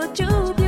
what you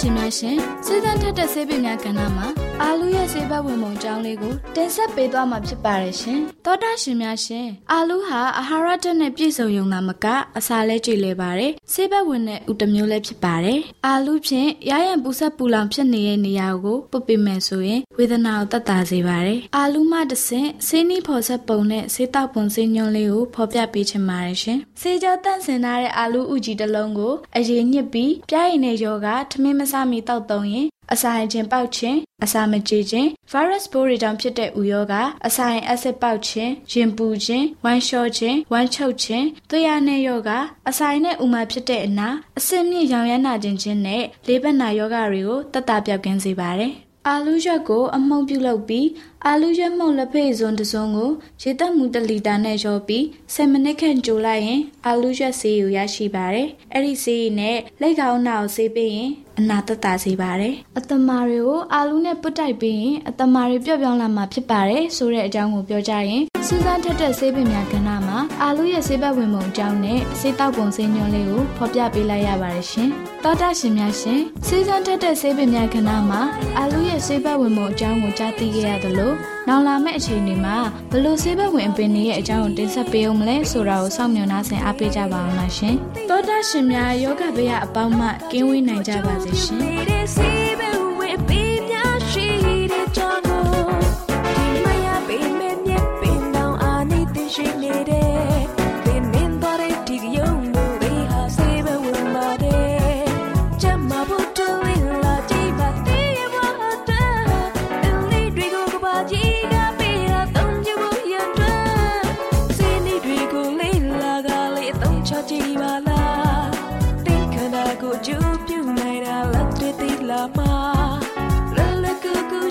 ရှင်များရှင်စေတန်းထက်တဲ့ဆေးပညာကဏ္ဍမှာ အာလူရဲ့ဆေးဘက်ဝင်ပုံကြောင်းလေးကိုတင်ဆက်ပေးသွားမှာဖြစ်ပါတယ်ရှင်။သောတာရှင်များရှင်အာလူဟာအာဟာရဓာတ်နဲ့ပြည့်စုံရုံသာမကအစာလဲကြည်လဲပါတယ်။ဆေးဘက်ဝင်တဲ့ဥတမျိုးလည်းဖြစ်ပါတယ်။အာလူဖြင့်ရရန်ပူဆက်ပူလောင်ဖြစ်နေတဲ့နေရာကိုပုတ်ပြမယ်ဆိုရင်ဝေဒနာကိုတတ်တာစေပါတယ်။အာလူမှတဆင့်ဆေးနီးဖော်ဆက်ပုံနဲ့ဆေးတောက်ပုံဆေးညွှန်းလေးကိုဖော်ပြပေးချင်ပါတယ်ရှင်။ဆေးကြောတန့်စင်ထားတဲ့အာလူဥကြီးတစ်လုံးကိုအရင်ညှစ်ပြီးပြားရည်နဲ့ယောဂထမင်းမဆမီတောက်သုံးရင် အစာရင်ခြင်းပေါက်ခြင်းအစာမကြေခြင်း virus ပိုးတွေကြောင့်ဖြစ်တဲ့ဥယောဂအစာရင်အက်ဆစ်ပေါက်ခြင်းရင်ပူခြင်းဝမ်းလျှောခြင်းဝမ်းချုပ်ခြင်းသွေးရနဲ့ယောဂအစာရင်နဲ့ဥမာဖြစ်တဲ့အနာအဆင့်မြင့်ရောင်ရမ်းနာခြင်းချင်းနဲ့လေးဘက်နာယောဂတွေကိုတတ်တာပြောက်ကင်းစေပါတယ်အာလူးရက်ကိုအမှုံပြုတ်လုပ်ပြီး အာလူးရက်မှုန့်လက်ဖေးစွန်းတစ်စုံကိုရေတက်မှု1လီတာနဲ့ရောပြီး10မိနစ်ခန့်ကြိုလိုက်ရင်အာလူးရက်ဆေးကိုရရှိပါတယ်။အဲ့ဒီဆေးနဲ့လက်ကောင်းနာကိုဆေးပေးရင်အနာသက်သာစေပါတယ်။အတမာတွေကိုအာလူးနဲ့ပုတ်တိုက်ပြီးရင်အတမာတွေပျော့ပြောင်းလာမှာဖြစ်ပါတယ်ဆိုတဲ့အကြောင်းကိုပြောကြရင်စူးစမ်းထက်တဲ့ဆေးပင်များကဏ္ဍမှာအာလူးရဲ့ဆေးဘက်ဝင်ပုံအကြောင်းနဲ့ဆေးတောက်ပုံဆေးညွှန်းလေးကိုဖော်ပြပေးလိုက်ရပါတယ်ရှင်။တောတာရှင်များရှင်စူးစမ်းထက်တဲ့ဆေးပင်များကဏ္ဍမှာအာလူးရဲ့ဆေးဘက်ဝင်ပုံအကြောင်းကိုကြားသိခဲ့ရသလိုကိုနောင်လာမယ့်အချိန်တွေမှာဘလို့ဆေးဘက်ဝင်အပင်တွေရဲ့အကြောင်းကိုတင်ဆက်ပေးအောင်မလဲဆိုတာကိုစောင့်မျှော်နှားဆင်အားပေးကြပါအောင်လားရှင်တောတာရှင်များယောဂဗျာအပေါင်းမှကင်းဝေးနိုင်ကြပါစေရှင်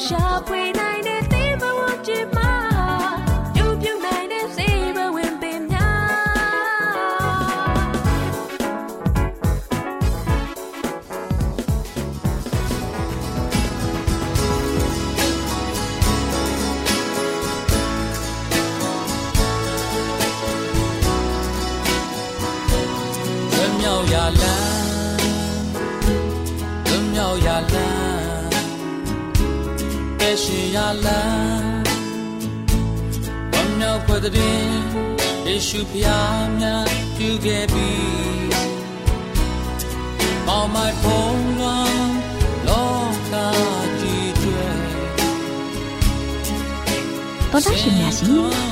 ရှာဖွေ my phone one လောကကြီးကျွဲတော်တာရှင်များရှင်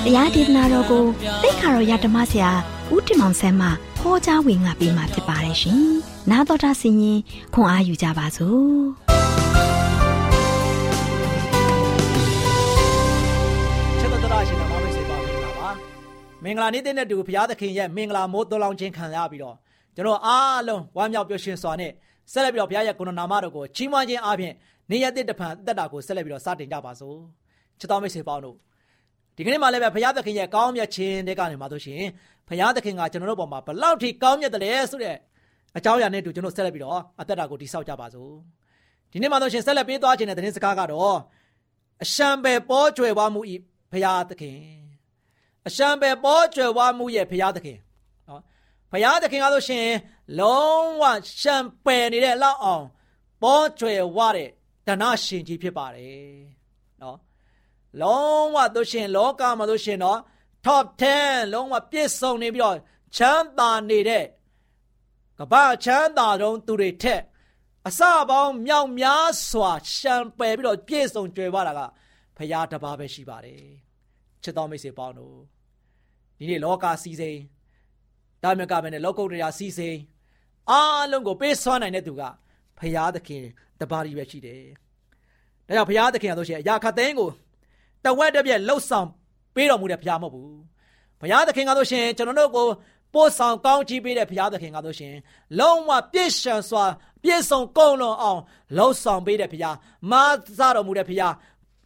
တရားဒေသနာတော်ကိုသိက္ခာတော်ရဓမ္မဆရာဦးတင်မောင်ဆန်းမှဟောကြားဝင်ငါပေးมาဖြစ်ပါတယ်ရှင်။နာတော်တာဆင်ရင်ခွန်အားယူကြပါစို့။ချစ်တော်တော်ရှင်တော်မိတ်ဆွေပါမင်္ဂလာပါမင်္ဂလာနေ့တဲ့တူဘုရားသခင်ရဲ့မင်္ဂလာမိုးတော်လောင်ခြင်းခံရပြီးတော့ ကျွန်တော်အားလုံးဝမ်းမြောက်ပျော်ရွှင်စွာနဲ့ဆက်လက်ပြီးတော့ဘုရားရဲ့ကိုယ်တော်နာမတော်ကိုချီးမွမ်းခြင်းအပြင်နေ့ရက်တစ်တဖန်တက်တာကိုဆက်လက်ပြီးတော့စတင်ကြပါစို့ချစ်တော်မိတ်ဆွေပေါင်းတို့ဒီကနေ့မှလည်းပဲဘုရားသခင်ရဲ့ကောင်းမြတ်ခြင်းတွေကနေမှာဆိုရှင်ဘုရားသခင်ကကျွန်တော်တို့ပေါ်မှာဘလောက်ထိကောင်းမြတ်တယ်လဲဆိုတဲ့အကြောင်းအရာနဲ့တူကျွန်တော်ဆက်လက်ပြီးတော့အသက်တာကိုတိဆောက်ကြပါစို့ဒီနေ့မှဆိုရှင်ဆက်လက်ပေးသွားခြင်းတဲ့သတင်းစကားကတော့အရှံပဲပေါ်ကျွယ်ဝမှုဤဘုရားသခင်အရှံပဲပေါ်ကျွယ်ဝမှုရဲ့ဘုရားသခင် နော်ဘုရားသခင်ကဆိုရှင်လုံးဝရှံပယ်နေတဲ့လောက်အောင်ပေါ်ကျွယ်ဝတဲ့တဏရှင်ကြီးဖြစ်ပါတယ်နော်လုံးဝဆိုရှင်လောကမှာဆိုရှင်တော့ top 10လုံးဝပြည့်စုံနေပြီးတော့ချမ်းသာနေတဲ့ကမ္ဘာချမ်းသာတော့သူတွေထက်အစပေါင်းမြောက်များစွာရှံပယ်ပြီးတော့ပြည့်စုံကြွယ်ဝတာကဖရာတပါးပဲရှိပါတယ်ချစ်တော်မိတ်ဆွေပေါင်းတို့ဒီနေ့လောကစီစိန် တာမြကပဲနဲ့လောကုတ္တရာစီစိန်အားလုံးကိုပေးစွမ်းနိုင်တဲ့သူကဖရာသခင်တပါးကြီးပဲရှိတယ်ဒါကြောင့်ဖရာသခင်ကဆိုရှင်အရာခတ်သိန်းကိုတဝက်တစ်ပြက်လှုပ်ဆောင်ပေးတော်မူတဲ့ဖရာမဟုတ်ဘူးဘုရားသခင်ကဆိုရှင်ကျွန်တော်တို့ကိုပို့ဆောင်ကောင်းချီးပေးတဲ့ဘုရားသခင်ကဆိုရှင်လုံးဝပြည့်စုံစွာပြည့်စုံကုန်လွန်အောင်လှုပ်ဆောင်ပေးတဲ့ဘုရားမဆတော်မူတဲ့ဘုရား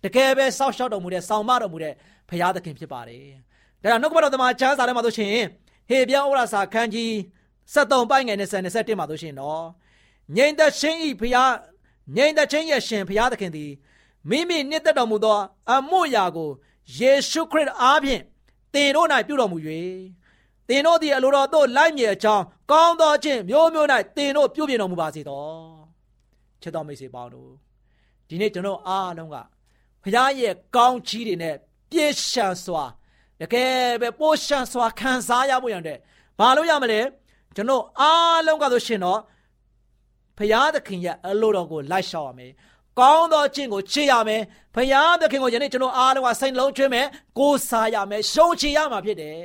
တကယ်ပဲစောက်ရှောက်တော်မူတဲ့ဆောင်မတော်မူတဲ့ဘုရားသခင်ဖြစ်ပါတယ်။ဒါကြောင့်နှုတ်ကပတ်တော်သမားချမ်းစာထဲမှာဆိုရှင် ဟေပြဩရာစာခန်းကြီး73ပိုင်းငယ်20 21မှာဆိုရှင်တော့ငြိမ်သက်ခြင်းဤဘုရားငြိမ်သက်ခြင်းရဲ့ရှင်ဘုရားသခင်သည်မိမိနှစ်သက်တော်မူသော အမှုရာကိုယေရှုခရစ်အားဖြင့်သင်တို့၌ပြုတော်မူ၍သင်တို့သည်အလိုတော်သို့လိုက်မြေအကြောင်းကောင်းသောခြင်းမျိုးမျိုး၌သင်တို့ပြုပြင်တော်မူပါစေသောချစ်တော်မိတ်ဆွေပေါင်းတို့ဒီနေ့ကျွန်တော်အားလုံးကဘုရားရဲ့ကောင်းချီးတွေနဲ့ပြည့်ရှံစွာ တကယ်ပဲပိုးရှံစွာခံစားရဖို့ရတဲ့ဘာလို့ရမလဲကျွန်တော်အားလုံးကဆိုရှင်တော့ဘုရားသခင်ရဲ့အလိုတော်ကိုလိုက်ရှောက်ရမယ်ကောင်းသောခြင်းကိုချစ်ရမယ်။ဘုရားသခင်ကိုယနေ့ကျွန်တော်အားလုံးကစိတ်လုံးကျွေးမယ်။ကိုးစားရမယ်။ရှုံးချရမှာဖြစ်တယ်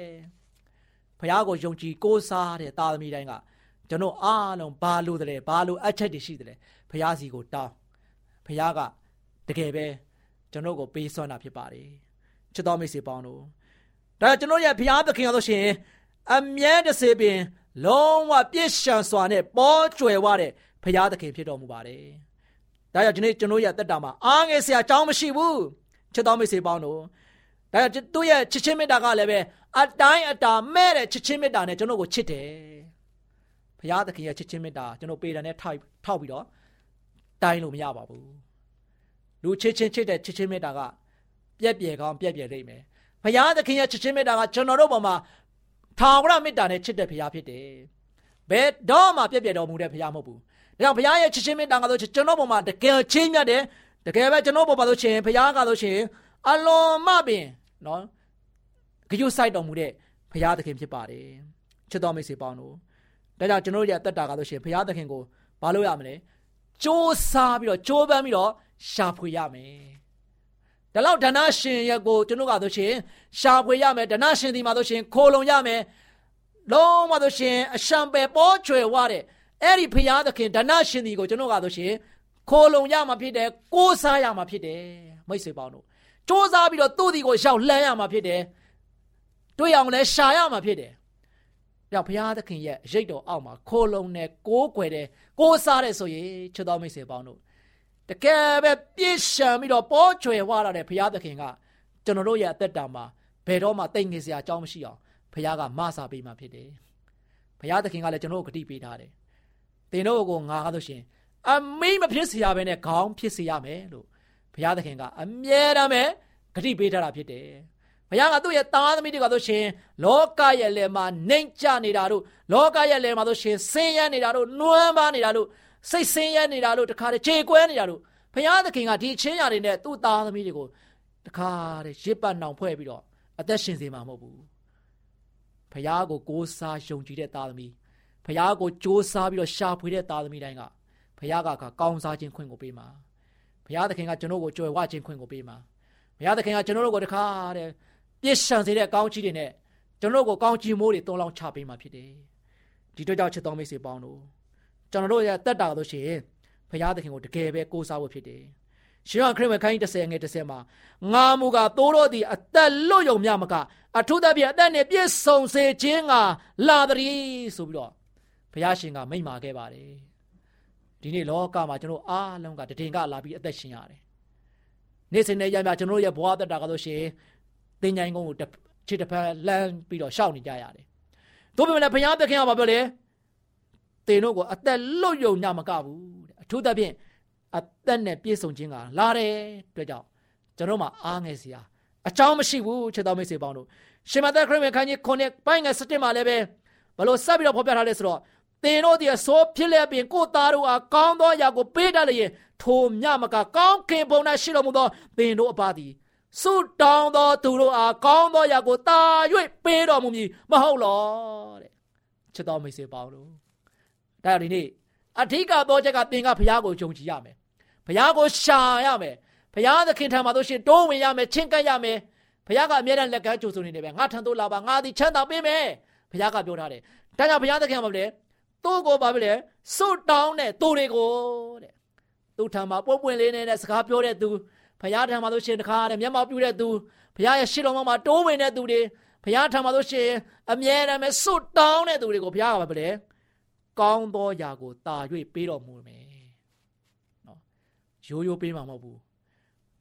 ။ဘုရားကိုယုံကြည်ကိုးစားတဲ့သားသမီးတိုင်းကကျွန်တော်အားလုံးဘာလို့တလဲဘာလို့အချက်တွေရှိတယ်လဲ။ဘုရားစီကိုတောင်း။ဘုရားကတကယ်ပဲကျွန်တော်ကိုပေးစွမ်းတာဖြစ်ပါတယ်။ချစ်တော်မိတ်ဆွေပေါင်းတို့ ဒါကျွန်တော်ရဲ့ဘုရားသခင်ကဆိုရှင်အမြဲတစေပင် လုံးဝပြည့်စုံစွာနဲ့ပေါ်ကျွယ်ဝတဲ့ဘုရားသခင်ဖြစ်တော်မူပါတယ်။ဒါကြောင့်ဒီနေ့ကျွန်တော်ရဲ့တက်တာမှာအားငယ်စရာအကြောင်းမရှိဘူးချစ်တော်မိတ်ဆွေပေါင်းတို့ဒါကြောင့်သူ့ရဲ့ချစ်ချင်းမေတ္တာကလည်းပဲအတိုင်းအတာမဲ့တဲ့ချစ်ချင်းမေတ္တာနဲ့ကျွန်တော်ကိုချစ်တယ်ဘုရားသခင်ရဲ့ချစ်ချင်းမေတ္တာကျွန်တော်ပေတံနဲ့ထောက်ထောက်ပြီးတော့တိုင်းလို့မရပါဘူးလူချစ်ချင်းချစ်တဲ့ချစ်ချင်းမေတ္တာကပြက်ပြယ်ကောင်းပြက်ပြယ်လိမ့်မယ် ဘုရားသခင်ရဲ့ချစ်ချင်းမေတ္တာကကျွန်တော်တို့ပေါ်မှာထာဝရမေတ္တာနဲ့ချစ်တဲ့ဘုရားဖြစ်တယ်ဘယ်တော့မှပြက်ပြယ်တော်မူတဲ့ဘုရားမဟုတ်ဘူးဒါကြောင့်ဘုရားရဲ့ချစ်ချင်းမေတ္တာကဆိုကျွန်တော်ပေါ်မှာတကယ်ချင်းမြတ်တယ်တကယ်ပဲကျွန်တော်ပေါ်မှာဆိုရှင်ဘုရားကဆိုရှင်အလွန်မှပင်နော်ဂရုစိုက်တော်မူတဲ့ဘုရားသခင်ဖြစ်ပါတယ်ချစ်တော်မိတ်ဆွေပေါင်းတို့ဒါကြောင့်ကျွန်တော်တို့ရဲ့အသက်တာကားလို့ရှိရင်ဘုရားသခင်ကိုဘာလို့ရမလဲစ조사ပြီးတော့ကြိုးပမ်းပြီးတော့ရှာဖွေရမယ် ဒါလောက်ဒဏရှင်ရဲ့ကိုကျွန်တော်ကဆိုရှင်ရှာဖွေရမယ်ဒဏရှင်ဒီမှာဆိုရှင်ခိုလုံရမယ်လုံးဝဆိုရှင်အရှံပယ်ပေါ်ချွယ်ဝတဲ့အဲ့ဒီဖရာသခင်ဒဏရှင်ဒီကိုကျွန်တော်ကဆိုရှင်ခိုလုံရမှာဖြစ်တယ်ကိုးစားရမှာဖြစ်တယ်မိတ်ဆွေပေါင်းတို့စ조사ပြီးတော့သူ့ဒီကိုရှောက်လှမ်းရမှာဖြစ်တယ်တွေ့အောင်လဲရှာရမှာဖြစ်တယ်ပြောင်ဘုရားသခင်ရဲ့ရိတ်တော်အောက်မှာခိုလုံနဲ့ကိုးကွယ်တယ်ကိုးစားတယ်ဆိုရင်ချစ်တော်မိတ်ဆွေပေါင်းတို့ တကယ်ပဲပြည့်ရှံပြီးတော့ပေါ်ချွယ်ဝလာတဲ့ဘုရားသခင်ကကျွန်တော်တို့ရဲ့အသက်တာမှာဘယ်တော့မှတိတ်ငင်စရာအကြောင်းမရှိအောင်ဘုရားကမဆာပေးမှဖြစ်တယ်ဘုရားသခင်ကလည်းကျွန်တော်တို့ဂတိပေးထားတယ်သင်တို့ကိုငါကားလို့ရှင်အမိမဖြစ်စေရဘဲနဲ့ခေါင်းဖြစ်စေရမယ်လို့ဘုရားသခင်ကအမြဲတမ်းပဲဂတိပေးထားတာဖြစ်တယ်ဘုရားကသူ့ရဲ့သားသမီးတွေကဆိုရှင်လောကရဲ့လယ်မှာနှိမ်ချနေတာတို့လောကရဲ့လယ်မှာဆိုရှင်ဆင်းရဲနေတာတို့နှွမ်းပါနေတာတို့ စိတ်ဆင်းရဲနေတာတို့တခါတည်းခြေကွဲနေတာတို့ဘုရားသခင်ကဒီချင်းရာတွေနဲ့သူ့သားသမီးတွေကိုတခါတည်းရစ်ပတ်နှောင်ဖွဲ့ပြီးတော့အသက်ရှင်စေမှာမဟုတ်ဘူးဘုရားကိုကိုးစားယုံကြည်တဲ့သားသမီးဘုရားကိုကြိုးစားပြီးတော့ရှာဖွေတဲ့သားသမီးတိုင်းကဘုရားကကောင်းစားခြင်းခွင့်ကိုပေးမှာဘုရားသခင်ကကျွန်တော်ကိုကြွယ်ဝခြင်းခွင့်ကိုပေးမှာဘုရားသခင်ကကျွန်တော်တို့ကိုတခါတည်းပြည့်စုံစေတဲ့ကောင်းချီးတွေနဲ့ကျွန်တော်တို့ကိုကောင်းချီးမိုးတွေတုံးလောင်းချပေးမှာဖြစ်တယ်ဒီတော့ကြောင့်ချစ်တော်မိတ်ဆွေပေါင်းတို့ ကျွန်တော်တို့ရဲ့တက်တာလို့ရှိရင်ဘုရားသခင်ကိုတကယ်ပဲကိုးစားဖို့ဖြစ်တယ်ရှင်ရခရစ်ဝင်ခိုင်း30ငယ်30မှာငါမူကသိုးတော်သည်အသက်လွတ်ယုံမြမကအထုသဖြင့်အသက်နဲ့ပြည့်စုံစေခြင်းကလာသည်ဆိုပြီးတော့ဘုရားရှင်ကမိန့်မာခဲ့ပါတယ်ဒီနေ့လောကမှာကျွန်တော်အားလုံးကတည်င်ကလာပြီးအသက်ရှင်ရတယ်နေ့စဉ်နဲ့ရမြကျွန်တော်ရဲ့ဘဝတက်တာကဆိုရှင်သင်ញိုင်းကုန်းကိုခြေတစ်ဖက်လမ်းပြီးတော့ရှောက်နေကြရတယ်။တို့ပေမဲ့လည်းဘုရားသခင်ကဘာပြောလဲ။ သင်တို့ကိုအသက်လွတ်ယုံညမကဘူးတဲ့အထူးသဖြင့်အသက်နဲ့ပြည့်စုံခြင်းကလာတယ်အတွက်ကြောင့်ကျွန်တော်မှအားငယ်စရာအကြောင်းမရှိဘူးချက်တော်မိတ်ဆွေပေါင်းတို့ရှင်မသက်ခရစ်ဝင်ခန်းကြီးခုနှစ်ပိုင်းငယ်7မှာလည်းပဲဘလို့ဆက်ပြီးတော့ဖော်ပြထားလဲဆိုတော့သင်တို့ဒီအစိုးဖြစ်လျက်ပင်ကိုသားတို့အားကောင်းသောအရာကိုပေးတတ်လျင်ထိုမြမကကောင်းခင်ပုံ၌ရှိတော်မူသောသင်တို့အပါသည်ဆုတောင်းသောသူတို့အားကောင်းသောရာကိုတာ၍ပေးတော်မူမည်မဟုတ်လောတဲ့ချစ်တော်မိတ်ဆွေပေါင်းတို့ ဒါဒီနေ့အဓိကတော့ချက်ကသင်ကဘုရားကိုယုံကြည်ရမယ်ဘုရားကိုရှာရမယ်ဘုရားသခင်ထံမှာတို့ရှင်တိုးဝင်ရမယ်ချင်းကပ်ရမယ်ဘုရားကအမြဲတမ်းလက်ကမ်းကြိုဆိုနေတယ်ပဲငါထံသို့လာပါငါသည်ချမ်းသာပေးမယ်ဘုရားကပြောထားတယ်ဒါကြောင့်ဘုရားသခင်ကဘာလဲသူ့ကိုဘာဖြစ်လဲစွတ်တောင်းတဲ့သူတွေကိုတဲ့သူ့ထံမှာပွင့်ပွင့်လေးနဲ့စကားပြောတဲ့သူဘုရားထံမှာဆိုရှင်တခါတဲ့မျက်မှောက်ပြုတဲ့သူဘုရားရဲ့ရှေ့တော်မှာတိုးဝင်တဲ့သူတွေဘုရားထံမှာဆိုရှင်အမြဲတမ်းပဲစွတ်တောင်းတဲ့သူတွေကိုဘုရားကပဲလေ ကောင်းသောຢာကိုတာ၍ပေးတော်မူမယ်နော်ရိုးရိုးပေးမှာမဟုတ်ဘူး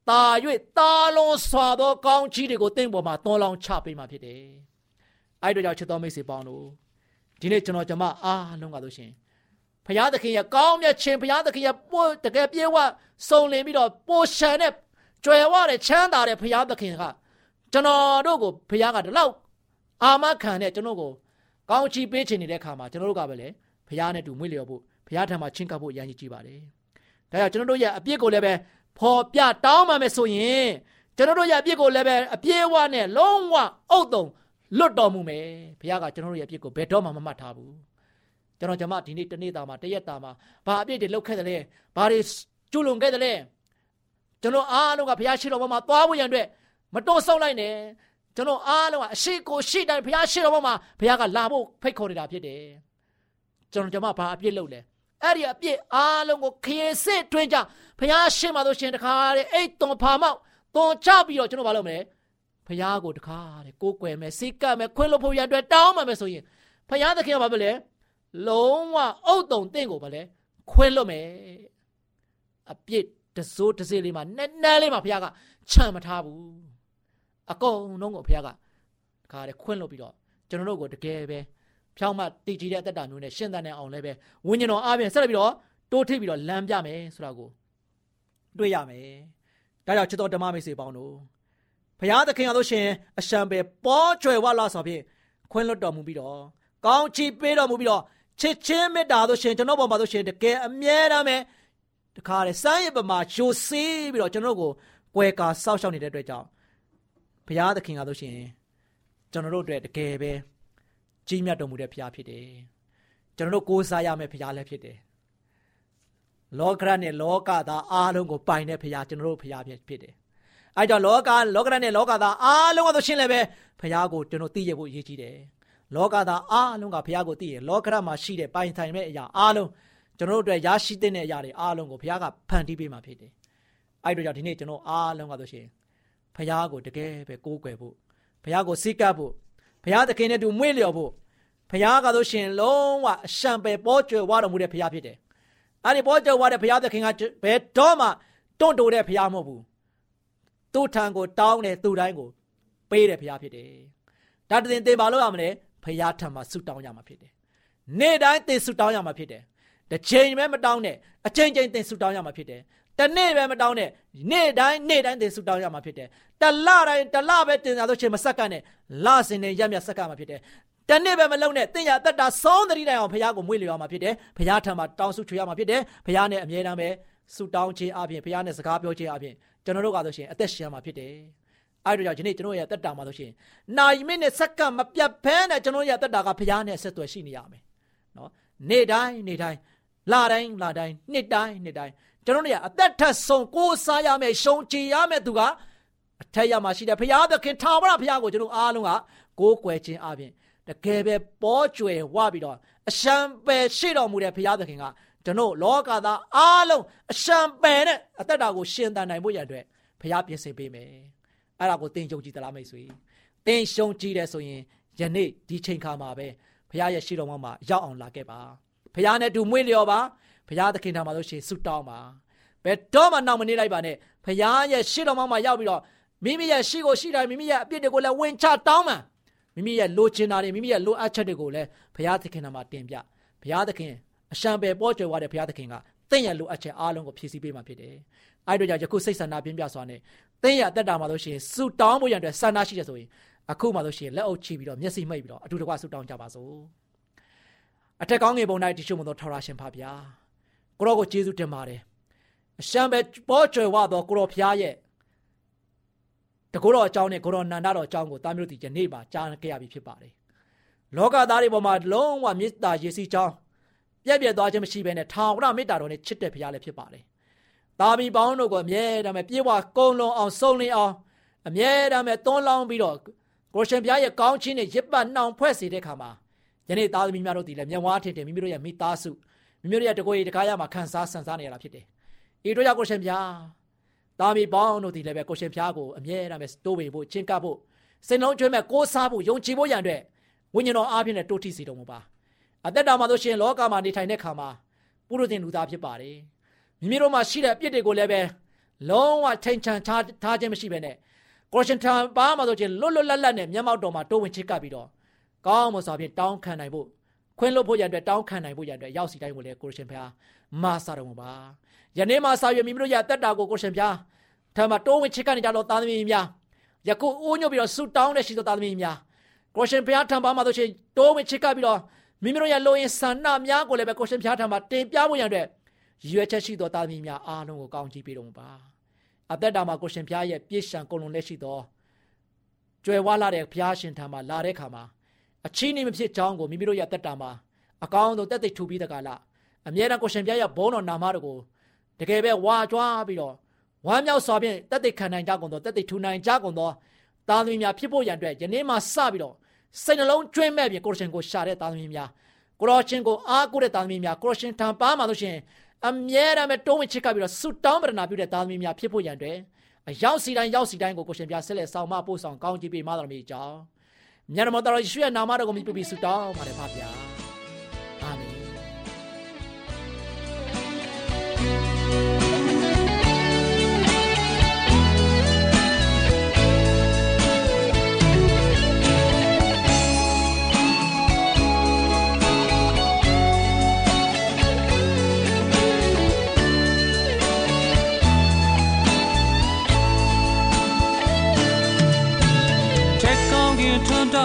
တာ၍တာလုံးစွာသောကောင်းချီးတွေကိုတင့်ပေါ်မှာသွန်လောင်းချပေးမှာဖြစ်တယ်အဲ့တို့ကြောင့်ချစ်တော်မိတ်ဆွေပေါင်းတို့ဒီနေ့ကျွန်တော်ကျွန်မအားလုံးကဆိုရှင်ဘုရားသခင်ရဲ့ကောင်းမြတ်ခြင်းဘုရားသခင်ရဲ့ပို့တကယ်ပြေဝစုံလင်ပြီးတော့ပိုရှန်တဲ့ကြွယ်ဝတဲ့ချမ်းသာတဲ့ဘုရားသခင်ကကျွန်တော်တို့ကိုဘုရားကဒီလောက်အာမခံတဲ့ကျွန်တော်ကိုကောင်းချီးပေးခြင်းနေတဲ့အခါမှာကျွန်တော်တို့ကပဲလေ ဘုရားနဲ့တူမွေ့လျော်ဖို့ဘုရားထံမှာချင်းကပ်ဖို့ရန်ကြီးကြည့်ပါတယ်။ဒါကြောင့်ကျွန်တော်တို့ရဲ့အပြစ်ကိုလည်းပဲဖော်ပြတောင်းမှမယ်ဆိုရင်ကျွန်တော်တို့ရဲ့အပြစ်ကိုလည်းပဲအပြည့်အဝနဲ့လုံးဝအုတ်တုံလွတ်တော်မူမယ်။ဘုရားကကျွန်တော်တို့ရဲ့အပြစ်ကိုဘယ်တော့မှမမှတ်ထားဘူး။ကျွန်တော်ကျွန်မဒီနေ့တနေ့တာမှာတရက်တာမှာဘာအပြစ်တွေလုပ်ခဲ့တယ်လဲ။ဘာတွေကျူးလွန်ခဲ့တယ်လဲ။ကျွန်တော်အားလုံးကဘုရားရှိတော်ဘုံမှာသွားဖို့ရန်အတွက်မတော်ဆုံးလိုက်နဲ့ကျွန်တော်အားလုံးကအရှိကိုရှိတိုင်းဘုရားရှိတော်ဘုံမှာဘုရားကလာဖို့ဖိတ်ခေါ်နေတာဖြစ်တယ် ကျွန်တော်ကျွန်မဘာအပြစ်လုပ်လဲအဲ့ဒီအပြစ်အားလုံးကိုခရင်စစ်တွင်းကြဘုရားရှိမှဆိုရှင်တခါတဲ့အိတ်သွန်ဖာမောက်သွန်ချပြီးတော့ကျွန်တော်ဘာလုပ်မလဲဘုရားကိုတခါတဲ့ကိုးကွယ်မယ်စိတ်ကပ်မယ်ခွင့်လို့ဖို့ရန်အတွက်တောင်းမှမယ်ဆိုရင်ဘုရားသခင်ကဘာပဲလဲလုံးဝအုတ်တုံတင့်ကိုဘာလဲခွင့်လို့မယ်အပြစ်တစိုးတစေးလေးမှာနက်နက်လေးမှာဘုရားကခြံမထားဘူးအကုန်လုံးကိုဘုရားကတခါတည်းခွင့်လွတ်ပြီးတော့ကျွန်တော်တို့ကိုတကယ်ပဲ ဖြောင်းမတည်ကြည်တဲ့အသက်တာမျိုးနဲ့ရှင်းသန်တဲ့အောင်လည်းပဲဝိညာဉ်တော်အားဖြင့်ဆက်လက်ပြီးတော့တိုးထိပ်ပြီးတော့လမ်းပြမယ်ဆိုတာကိုတွေ့ရမယ်ဒါကြောင့်ချစ်တော်ဓမ္မမိတ်ဆွေပေါင်းတို့ဘုရားသခင်အားလို့ရှင်အရှံပဲပေါ်ကျွယ်ဝလာဆိုဖြင့်ခွင့်လွတ်တော်မူပြီးတော့ကောင်းချီးပေးတော်မူပြီးတော့ချစ်ချင်းမေတ္တာတို့ရှင်ကျွန်တော်ပေါ်မှာတို့ရှင်တကယ်အမြဲတမ်းပဲတခါလေစမ်းရပမာဂျိုဆေးပြီးတော့ကျွန်တော်တို့ကိုကွယ်ကာစောက်ရှောက်နေတဲ့အတွက်ကြောင့်ဘုရားသခင်ကဆိုရှင်ကျွန်တော်တို့အတွက်တကယ်ပဲ ကြီးမြတ်တော်မူတဲ့ဘုရားဖြစ်တယ်ကျွန်တော်တို့ကိုးစားရမယ့်ဘုရားလည်းဖြစ်တယ်လောကရနဲ့လောကသားအားလုံးကိုပိုင်တဲ့ဘုရားကျွန်တော်တို့ဘုရားဖြစ်တယ်အဲကြောင့်လောကလောကရနဲ့လောကသားအားလုံးကဆိုရှင်လည်းပဲဘုရားကိုကျွန်တော်သိရဖို့အရေးကြီးတယ်လောကသားအားလုံးကဘုရားကိုသိရလောကရမှာရှိတဲ့ပိုင်ဆိုင်မဲ့အရာအားလုံးကျွန်တော်တို့အတွက်ရရှိတဲ့အရာတွေအားလုံးကိုဘုရားကဖန်တီးပေးมาဖြစ်တယ်အဲ့တို့ကြောင့်ဒီနေ့ကျွန်တော်အားလုံးကဆိုရှင်ဘုရားကိုတကယ်ပဲကိုးကွယ်ဖို့ဘုရားကိုစိတ်ကပ်ဖို့ ဘုရားသခင်နဲ့တူမွေ့လျော်ဖို့ဘုရားကဆိုရှင်လုံးဝအရှံပယ်ပေါ်ကျွယ်ဝတော်မူတဲ့ဘုရားဖြစ်တယ်အဲ့ဒီပေါ်ကျွယ်ဝတဲ့ဘုရားသခင်ကဘယ်တော့မှတွန့်တိုတဲ့ဘုရားမဟုတ်ဘူးသူ့ထံကိုတောင်းတယ်သူ့တိုင်းကိုပေးတဲ့ဘုရားဖြစ်တယ်ဒါတည်တင်ပါလို့ရမလဲဘုရားထံမှာဆုတောင်းရမှာဖြစ်တယ်နေ့တိုင်းသင်ဆုတောင်းရမှာဖြစ်တယ်တစ်ချိန်ပဲမတောင်းနဲ့အချိန်ချင်းသင်ဆုတောင်းရမှာဖြစ်တယ် တနေ့ပဲမတောင်းနဲ့နေ့တိုင်းနေ့တိုင်းသင်ဆုတောင်းရမှာဖြစ်တယ်တလတိုင်းတလပဲတင်စားလို့ချင်းမဆက်ကနဲ့လစင်နဲ့ရက်မြတ်ဆက်ကမှာဖြစ်တယ်တနေ့ပဲမလုံးနဲ့တင်ရတတ်တာဆုံးသတိတိုင်အောင်ဘုရားကိုမွေ့လျော်မှာဖြစ်တယ်ဘုရားထံမှာတောင်းဆုချွေရမှာဖြစ်တယ်ဘုရားနဲ့အမြဲတမ်းပဲဆုတောင်းခြင်းအပြင်ဘုရားနဲ့စကားပြောခြင်းအပြင်ကျွန်တော်တို့ကဆိုရှင်အသက်ရှင်ရမှာဖြစ်တယ်အဲ့တို့ကြောင့်ဒီနေ့ကျွန်တော်ရဲ့တက်တာမှာဆိုရှင်နိုင်မိနဲ့စက္ကန့်မပြတ်ဖဲနဲ့ကျွန်တော်ရဲ့တက်တာကဘုရားနဲ့ဆက်သွယ်ရှိနေရမယ်နော်နေ့တိုင်းနေ့တိုင်းလတိုင်းလတိုင်းနှစ်တိုင်းနှစ်တိုင်း ကျွန်တော်တို့ကအသက်ထက်ဆုံးကိုးစားရမယ်ရှုံချရမယ်သူကအထက်ရမှာရှိတယ်ဘုရားသခင်ထာဝရဘုရားကိုကျွန်တော်အားလုံးကကိုးကွယ်ခြင်းအပြင်တကယ်ပဲပေါ်ကျွယ်ဝပြီးတော့အရှံပယ်ရှိတော်မူတဲ့ဘုရားသခင်ကကျွန်တော်လောကသားအားလုံးအရှံပယ်နဲ့အသက်တာကိုရှင်သန်နိုင်ဖို့ရတဲ့ဘုရားပြင်ဆင်ပေးမယ်အဲ့ဒါကိုသင်ယုံကြည်သလားမိတ်ဆွေသင်ရှုံကြည်တယ်ဆိုရင်ယနေ့ဒီချိန်ခါမှာပဲဘုရားရဲ့ရှိတော်မှာရောက်အောင်လာခဲ့ပါဘုရားနဲ့တူမွေးလျော်ပါ ဘုရားသခင်ထံမှာလို့ရှိရင်ဆုတောင်းပါဘယ်တော့မှနောက်မနေလိုက်ပါနဲ့ဘုရားရဲ့ရှိတော်မှာရောက်ပြီးတော့မိမိရဲ့ရှိကိုရှိတိုင်းမိမိရဲ့အပြစ်တွေကိုလည်းဝင်ချတောင်းမှမိမိရဲ့လိုချင်တာတွေမိမိရဲ့လိုအပ်ချက်တွေကိုလည်းဘုရားသခင်ထံမှာတင်ပြဘုရားသခင်အရှံပယ်ပေါ်ကျွယ်ဝတဲ့ဘုရားသခင်ကသင်ရဲ့လိုအပ်ချက်အားလုံးကိုဖြည့်ဆည်းပေးမှာဖြစ်တယ်။အဲဒီတော့ကြောင့်ယခုစိတ်ဆန္ဒပြင်းပြစွာနဲ့သင်ရဲ့အသက်တာမှာလို့ရှိရင်ဆူတောင်းဖို့ရတဲ့ဆန္ဒရှိတယ်ဆိုရင်အခုမှလို့ရှိရင်လက်အုပ်ချပြီးတော့မျက်စိမှိတ်ပြီးတော့အတူတကွဆူတောင်းကြပါစို့။အထက်ကောင်းငယ်ပုံ၌တရှိမသောထော်ရရှင်ဖပါဗျာ။ ကိုရောကိုကျေးဇူးတင်ပါတယ်။အရှံပယ်ပေါ်ကျွယ်ဝသောကိုရောဖျားရဲ့တကောတော်အကြောင်းနဲ့ကိုရောနန္ဒတော်အကြောင်းကိုတာမျိုးတီယနေ့မှာကြားခဲ့ရပြီဖြစ်ပါတယ်။လောကသားတွေပေါ်မှာလုံးဝမေတ္တာရေစီးကြောင်းပြက်ပြက်သွားခြင်းမရှိဘဲနဲ့ထာဝရမေတ္တာတော်နဲ့ချစ်တဲ့ဘုရားလည်းဖြစ်ပါတယ်။တာမီပေါင်းတို့ကိုအမြဲတမ်းပြေဝကုံလုံးအောင်စုံလင်အောင်အမြဲတမ်းသွန်းလောင်းပြီးတော့ကိုရှင်ဘုရားရဲ့ကောင်းခြင်းနဲ့ရစ်ပတ်နှောင်ဖွဲ့စေတဲ့ခါမှာယနေ့သားသမီးများတို့ဒီလည်းမျက်ဝါးထင်တယ်မိမိတို့ရဲ့မိသားစု မိမိတို့ရဲ့တကိုယ်ရတကားရမှာခံစားဆန်စားနေရတာဖြစ်တယ်။ဤတို့ကြောင့်ကိုရှင်ဘုရားတာမီပေါင်းတို့ဒီလည်းပဲကိုရှင်ဘုရားကိုအမြဲတမ်းပဲတိုးဝေဖို့ချင်းကပ်ဖို့စိတ်လုံးကျွမ်းမဲ့ကိုးစားဖို့ယုံကြည်ဖို့ရန်အတွက်ဝိညာဉ်တော်အားဖြင့်တိုးထိစေတော်မူပါ။အသက်တာမှာဆိုရှင်လောကမှာနေထိုင်တဲ့ခါမှာပုရုသင်လူသားဖြစ်ပါတယ်မိမိတို့မှာရှိတဲ့အပြစ်တွေကိုလည်းပဲလုံးဝထိန်ချန်ထားထားခြင်းမရှိဘဲနဲ့ကိုရှင်ထံပါမှာဆိုရှင်လွတ်လွတ်လပ်လပ်နဲ့မျက်မှောက်တော်မှာတိုးဝင်ချစ်ကပ်ပြီးတော့ကောင်းမွန်စွာဖြင့်တောင်းခံနိုင်ဖို့ ခွင့်လွတ်ဖို့ရတဲ့တောင်းခံနိုင်ဖို့ရတဲ့ရောက်စီတိုင်းကိုလည်းကိုရှင်ဖျားမာစာတော်မူပါယနေ့မှာစာရွက်မိမိတို့ရအသက်တာကိုကိုရှင်ဖျားထံမှာတိုးဝင်ချစ်ကပ်နေကြတော့သားသမီးများယခုအိုးညွတ်ပြီးတော့ဆူတောင်းတဲ့ရှိသောသားသမီးများကိုရှင်ဖျားထံပါမှာဆိုရှင်တိုးဝင်ချစ်ကပ်ပြီးတော့မိမိတို့ရဲ့လိုရင်ဆန္ဒများကိုလည်းပဲကိုရှင်ဖျားထံမှာတင်ပြဖို့ရတဲ့ရွယ်ချက်ရှိသောသားသမီးများအားလုံးကိုကောင်းချီးပေးတော်မူပါအသက်တာမှာကိုရှင်ဖျားရဲ့ပြည့်ရှံကုန်လုံးလက်ရှိသောကြွယ်ဝလာတဲ့ဘုရားရှင်ထံမှာလာတဲ့ခါမှာ အချင်းနေမဖြစ်ကြောင်းကိုမိမိတို့ရဲ့အသက်တာမှာအကောင်းဆုံးတက်သိထူပြီးတကလားအမြဲတမ်းကိုရှင်ဖျားရဲ့ဘုန်းတော်နာမတော်ကိုတကယ်ပဲဝါကြွားပြီးတော့ဝမ်းမြောက်စွာဖြင့်တက်သိခံနိုင်ကြကုန်သောတက်သိထူနိုင်ကြကုန်သောသားသမီးများဖြစ်ဖို့ရန်အတွက်ယနေ့မှစပြီးတော့စိတ်နှလုံးကျွင်းမဲ့ပြင်ကိုရရှင်ကိုရှာတဲ့သားသမီးများကိုရရှင်ကိုအားကိုးတဲ့သားသမီးများကိုရရှင်ထံပါမှာလို့ရှင်အမြဲတမ်းပဲတုံးဝင်ချစ်ကပ်ပြီးတော့ဆုတောင်းပရနာပြုတဲ့သားသမီးများဖြစ်ဖို့ရန်အတွက်အရောက်စီတိုင်းရောက်စီတိုင်းကိုကိုရှင်ပြဆက်လက်ဆောင်မပို့ဆောင်ကောင်းချီးပေးမှတော်မူကြောင်း မြတ်တော်တော်ယေရှုရဲ့နာမတော်ကိုမြည်ပြီးဆုတောင်းပါတယ်ဖပါဗျာ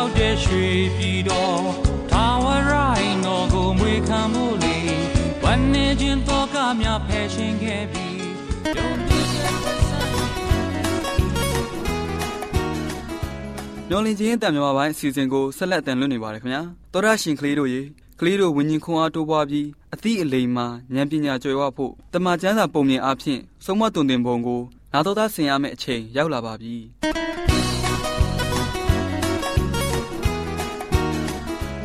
တောက်တဲ့ရွှေပြည်တော်ထာဝရိုင်းတော်ကိုမွေခံမှုလေဝမ်းနေခြင်းတော်ကများဖယ်ရှင်ခဲ့ပြီယုံကြည်ခြင်းသက်ဆိုင်မျော်လင့်ခြင်းအတံမြန်မာပိုင်းအစီအစဉ်ကိုဆက်လက်တင်လွှင့်နေပါတယ်ခင်ဗျာသောရရှင်ကလေးတို့ရေကလေးတို့ဝิญဉ်ခွန်အားတိုးပွားပြီးအသည့်အလိမ်မှာဉာဏ်ပညာကျွယ်ဝဖို့တမန်ကျမ်းစာပုံမြင်အဖြစ်ဆုံးမတုန်တင်ပုံကိုနာတော်သားဆင်ရမယ့်အချိန်ရောက်လာပါပြီ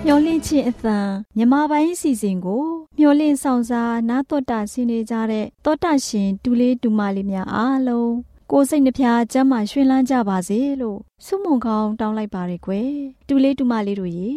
မျောလင့်ခြင်းအသံမြမပိုင်းစီစဉ်ကို မျောလင့်ဆောင်စားနာတော်တာဆင်းနေကြတဲ့တောတာရှင်တူလေးတူမလေးများအားလုံးကိုစိတ်နှဖျားကျမ်းမာရွှင်လန်းကြပါစေလို့ဆုမွန်ကောင်းတောင်းလိုက်ပါရယ်ကွယ်တူလေးတူမလေးတို့ရေ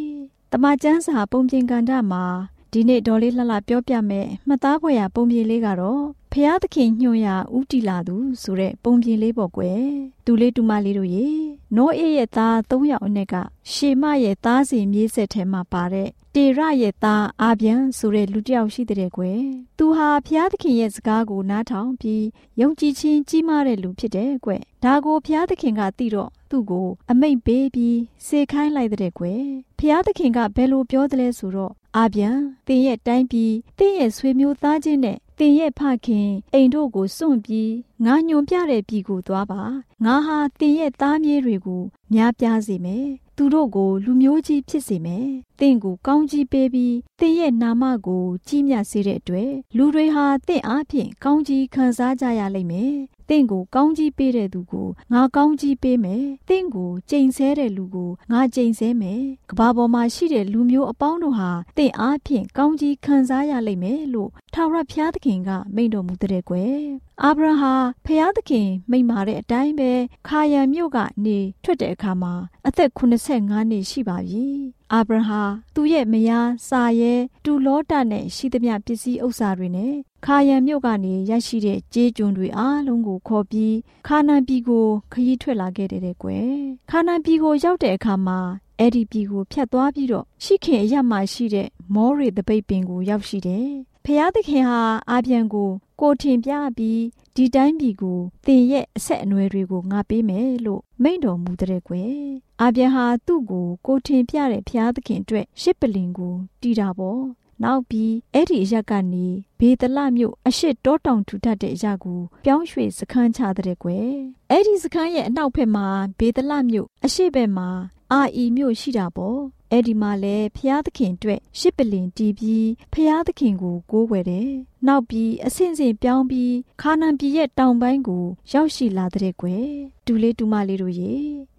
တမချန်းစာပုံပြင်ကန်တာမှာဒီနေ့ဒေါ်လေးလှလှပြောပြမယ်မှတ်သားဖွယ်ရာပုံပြင်လေးကတော့ဖျားသခင်ညွှန်ရဥတီလာသူဆိုတဲ့ပုံပြင်လေးပေါ့ကွယ်တူလေးတူမလေးတို့ရေနောအေးရဲ့သား၃ယောက်အနက်ကရှေမရဲ့သားစီမြေးဆက်ထဲမှာပါတဲ့တေရရဲ့သားအာပြန်ဆိုတဲ့လူတစ်ယောက်ရှိတဲ့ကွယ်သူဟာဖျားသခင်ရဲ့စကားကိုနားထောင်ပြီးယုံကြည်ခြင်းကြီးမားတဲ့လူဖြစ်တယ်ကွယ်ဒါကိုဖျားသခင်ကသိတော့သူ့ကို အမိတ်ပေးပြီးစေခိုင်းလိုက်တဲ့ကွယ်ဖျားသခင်ကဘယ်လိုပြောသလဲဆိုတော့ အာပြန်တင်ရဲ့တိုင်းပြီးတင်ရဲ့ဆွေမျိုးသားချင်းနဲ့တင်ရဲ့ဖခင်အိမ်တို့ကိုစွန့်ပြီးငါညွန်ပြတဲ့ပြည်ကိုသွားပါငါဟာတင်ရဲ့သားမြေးတွေကိုများပြားစေမယ်သူတို့ကိုလူမျိုးကြီးဖြစ်စေမယ်။တင့်ကိုကောင်းကြီးပေးပြီးတင့်ရဲ့နာမကိုကြီးမြတ်စေတဲ့အတွက်လူတွေဟာတင့်အားဖြင့်ကောင်းကြီးခံစားကြရလိမ့်မယ်။ တင့်ကိုကောင်းကြီးပေးတဲ့သူကိုငါကောင်းကြီးပေးမယ်။တင့်ကိုကြိမ်ဆဲတဲ့လူကိုငါကြိမ်ဆဲမယ်။ကဘာပေါ်မှာရှိတဲ့လူမျိုးအပေါင်းတို့ဟာတင့်အားဖြင့်ကောင်းကြီးခံစားရလိမ့်မယ်လို့ထာဝရဘုရားသခင်ကမိန့်တော်မူတဲ့ကွယ်။အာဗြဟံဟာဖျားသခင်မိန့်မာတဲ့အတိုင်းပဲခါယံမြို့ကနေထွက်တဲ့အခါမှာအသက်85နှစ်ရှိပါပြီ။အာဗြဟံသူ့ရဲ့မယားစာရဲတူလောတနဲ့ရှိသမျှပစ္စည်းဥစ္စာတွေနဲ့ ခါယံမြို့ကနေရရှိတဲ့ကြေးကျွန်တွေအားလုံးကိုခေါ်ပြီးခါနန်ပြည်ကိုခရီးထွက်လာခဲ့တဲ့ကွယ်။ခါနန်ပြည်ကိုရောက်တဲ့အခါမှာအဲ့ဒီပြည်ကိုဖြတ်သွားပြီးတော့ရှိခင်အရမှရှိတဲ့မောရီတပိတ်ပင်ကိုရောက်ရှိတယ်။ဖျားသခင်ဟာအာပြန်ကိုကိုထင်ပြပြီးဒီတိုင်းပြည်ကိုသင်ရဲ့အဆက်အနွယ်တွေကိုငါပေးမယ်လို့မိန့်တော်မူတဲ့ကွယ်။အာပြန်ဟာသူ့ကိုကိုထင်ပြတဲ့ဖျားသခင်အတွက်ရှစ်ပလင်ကိုတီးတာပေါ့။ နောက်ပြီးအဲ့ဒီအရက်ကနေဘေဒလမြို့အရှိတောတောင်ထူထပ်တဲ့အရာကိုပြောင်းရွှေ့စခန်းချတဲ့ကွယ်အဲ့ဒီစခန်းရဲ့အနောက်ဘက်မှာဘေဒလမြို့အရှိဘက်မှာအာအီမြို့ရှိတာပေါ့ အဲ့ဒီမှာလဲဖျားသခင်အတွက်ရှစ်ပလင်တီးပြီးဖျားသခင်ကိုကိုးကွယ်တယ်။နောက်ပြီးအဆင့်ဆင့်ပြောင်းပြီးခါနန်ပြည်ရဲ့တောင်ပိုင်းကိုရောက်ရှိလာတဲ့ကွယ်။ဒူလေးဒူမလေးတို့ရေ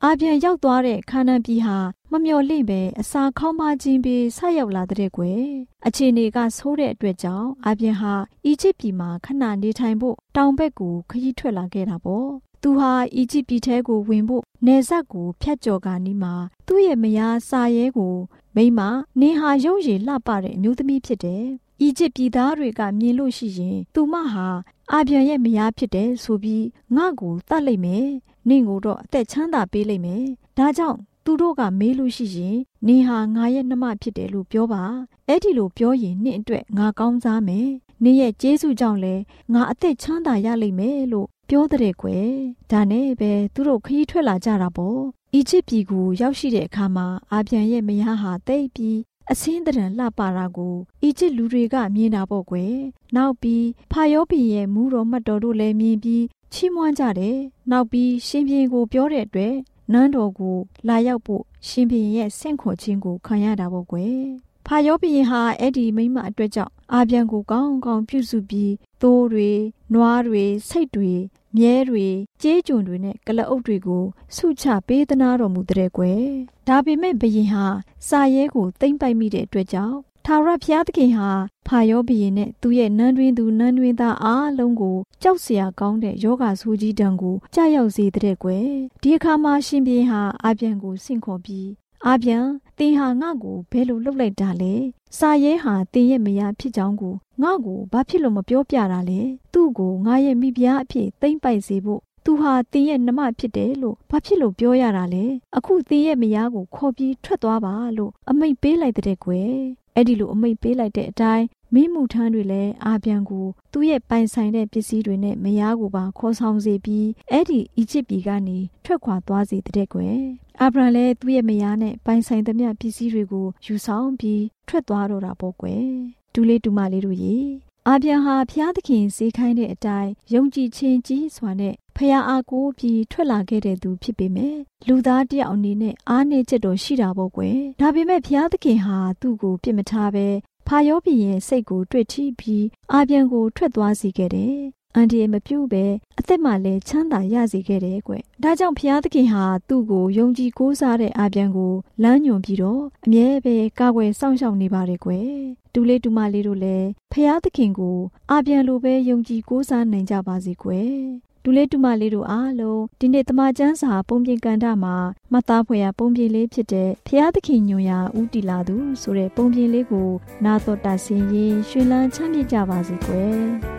အာပြန်ရောက်သွားတဲ့ခါနန်ပြည်ဟာမမျော်လင့်ပဲအစာခေါင်းပါခြင်းပြီးဆက်ရောက်လာတဲ့ကွယ်။အခြေအနေကဆိုးတဲ့အတွက်ကြောင့်အာပြန်ဟာအီဂျစ်ပြည်မှာခဏနေထိုင်ဖို့တောင်ဘက်ကိုခရီးထွက်လာခဲ့တာပေါ့။ သူဟာအီဂျစ်ပြည်ထဲကိုဝင်ဖို့နေဆက်ကိုဖျက်ကျော်ကာနီးမှာသူ့ရဲ့မယားစာရဲကိုမိမနင်ဟာရုပ်ရည်လှပတဲ့အမျိုးသမီးဖြစ်တယ်။အီဂျစ်ပြည်သားတွေကမြင်လို့ရှိရင် သူမဟာအာပြန်ရဲ့မယားဖြစ်တယ်ဆိုပြီးငါ့ကိုတတ်လိုက်မယ်။နင့်ကိုတော့အသက်ချမ်းသာပေးလိုက်မယ်။ဒါကြောင့်သူတို့ကမေးလို့ရှိရင်နင်ဟာငါရဲ့နှမဖြစ်တယ်လို့ပြောပါအဲ့ဒီလိုပြောရင်နင့်အတွက်ငါကောင်းစားမယ်နင့်ရဲ့ကျေးဇူးကြောင့်လဲငါအသက်ချမ်းသာရလိမ့်မယ်လို့ ပြောတဲ့ကွယ်ဒါနဲ့ပဲသူတို့ခရီးထွက်လာကြတာပေါ့အီဂျစ်ပြည်ကိုရောက်ရှိတဲ့အခါမှာအာပြန်ရဲ့မယားဟာတိတ်ပြီးအစင်းတရံလှပါတာကိုအီဂျစ်လူတွေကမြင်တာပေါ့ကွယ်နောက်ပြီးဖာယောဘီရဲ့မူတော်မတ်တော်တို့လည်းမြင်ပြီးချီးမွမ်းကြတယ်နောက်ပြီးရှင်ဘီရင်ကိုပြောတဲ့အတွက်နန်းတော်ကိုလာရောက်ဖို့ရှင်ဘီရင်ရဲ့ဆင့်ခေါ်ခြင်းကိုခံရတာပေါ့ကွယ် ဖာယောဘီရင်ဟာအဲ့ဒီမိမအတွက်ကြောင့်အာပြန်ကိုကောင်းကောင်းပြုစုပြီးသိုးတွေနွားတွေစိတ်တွေမြဲတွေကြေးကျွန်တွေနဲ့ကလအုပ်တွေကိုဆုချပေးသနာတော်မူတဲ့ကွယ်ဒါပေမဲ့ဘယင်ဟာစာရဲကိုတိမ့်ပိုက်မိတဲ့အတွက်ကြောင့်ထာဝရဘုရားသခင်ဟာဖာယောဘယင်နဲ့သူ့ရဲ့နန်းတွင်သူနန်းတွင်သားအားလုံးကိုကြောက်စရာကောင်းတဲ့ယောဂဆိုးကြီးတံကိုကြာရောက်စေတဲ့ကွယ်ဒီအခါမှာရှင်ဘီဟာအပြန်ကိုဆင့်ခေါ်ပြီး အပြန်တင်ဟာငါ့ကိုဘယ်လိုလုပ်လိုက်တာလဲစာရဲဟာတင်ရဲ့မယားဖြစ်ကြောင်းကိုငါ့ကိုဘာဖြစ်လို့မပြောပြတာလဲသူ့ကိုငါရဲ့မိဖုရားအဖြစ်သိမ့်ပိုက်စေဖို့သူဟာတင်ရဲ့နှမဖြစ်တယ်လို့ဘာဖြစ်လို့ပြောရတာလဲအခုတင်ရဲ့မယားကိုခေါ်ပြီးထွက်သွားပါလို့အမိတ်ပေးလိုက်တဲ့ကွယ်အဲ့ဒီလိုအမိတ်ပေးလိုက်တဲ့အတိုင်း မင်းမှုထမ်းတွေလည်းအာပြန်ကိုသူ့ရဲ့ပိုင်ဆိုင်တဲ့ပစ္စည်းတွေနဲ့မယားကိုပါခေါ်ဆောင်စေပြီးအဲ့ဒီအီဂျစ်ပြည်ကနေထွက်ခွာသွားစေတဲ့ကွယ်အာဗြဟံလည်းသူ့ရဲ့မယားနဲ့ပိုင်ဆိုင်သမျှပစ္စည်းတွေကိုယူဆောင်ပြီးထွက်သွားတော့တာပေါ့ကွယ်ဒူလေးဒူမလေးတို့ရေအာပြန်ဟာဖျားသခင်စေခိုင်းတဲ့အတိုင်းယုံကြည်ခြင်းကြီးစွာနဲ့ဖဖះအားကိုပြီးထွက်လာခဲ့တဲ့သူဖြစ်ပေမဲ့လူသားတယောက်အနေနဲ့အားနည်းချက်တော့ရှိတာပေါ့ကွယ်ဒါပေမဲ့ဘုရားသခင်ဟာသူ့ကိုပြစ်မထားပဲ ဖာယောဘီရဲ့စိတ်ကိုတွေ့ထိပြီးအာပြန်ကိုထွက်သွားစေခဲ့တယ်အန်ဒီမပြုတ်ပဲအသက်မှလည်းချမ်းသာရစေခဲ့တယ်ကွ။ဒါကြောင့်ဘုရားသခင်ဟာသူ့ကိုယုံကြည်ကိုးစားတဲ့အာပြန်ကိုလမ်းညွန်ပြီးတော့အမြဲပဲကာကွယ်စောင့်ရှောက်နေပါတယ်ကွ။တူလေးတူမလေးတို့လည်းဘုရားသခင်ကိုအာပြန်လိုပဲယုံကြည်ကိုးစားနိုင်ကြပါစေကွ။ ဒူလေးတူမလေးတို့အားလုံးဒီနေ့တမချန်းစာပုံပြင်ကန်တာမှာမသားဖွယ်ရပုံပြင်လေးဖြစ်တဲ့ဖျားသခင်ညွန်ရာဦးတီလာသူဆိုတဲ့ပုံပြင်လေးကိုနာတော်တာဆင်ရင်ရွှေလန်းချမ်းမြေ့ကြပါစေကွယ်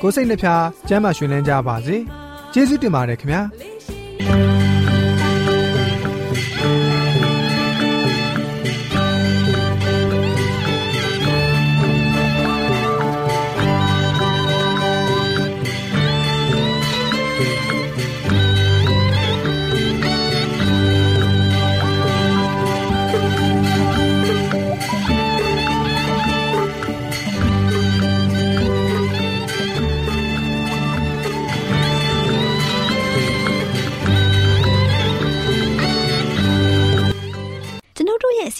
ကိုယ်စိတ်နှဖျားစမ်းမွှင်လန်းကြပါစေကျေးဇူးတင်ပါတယ်ခင်ဗျာ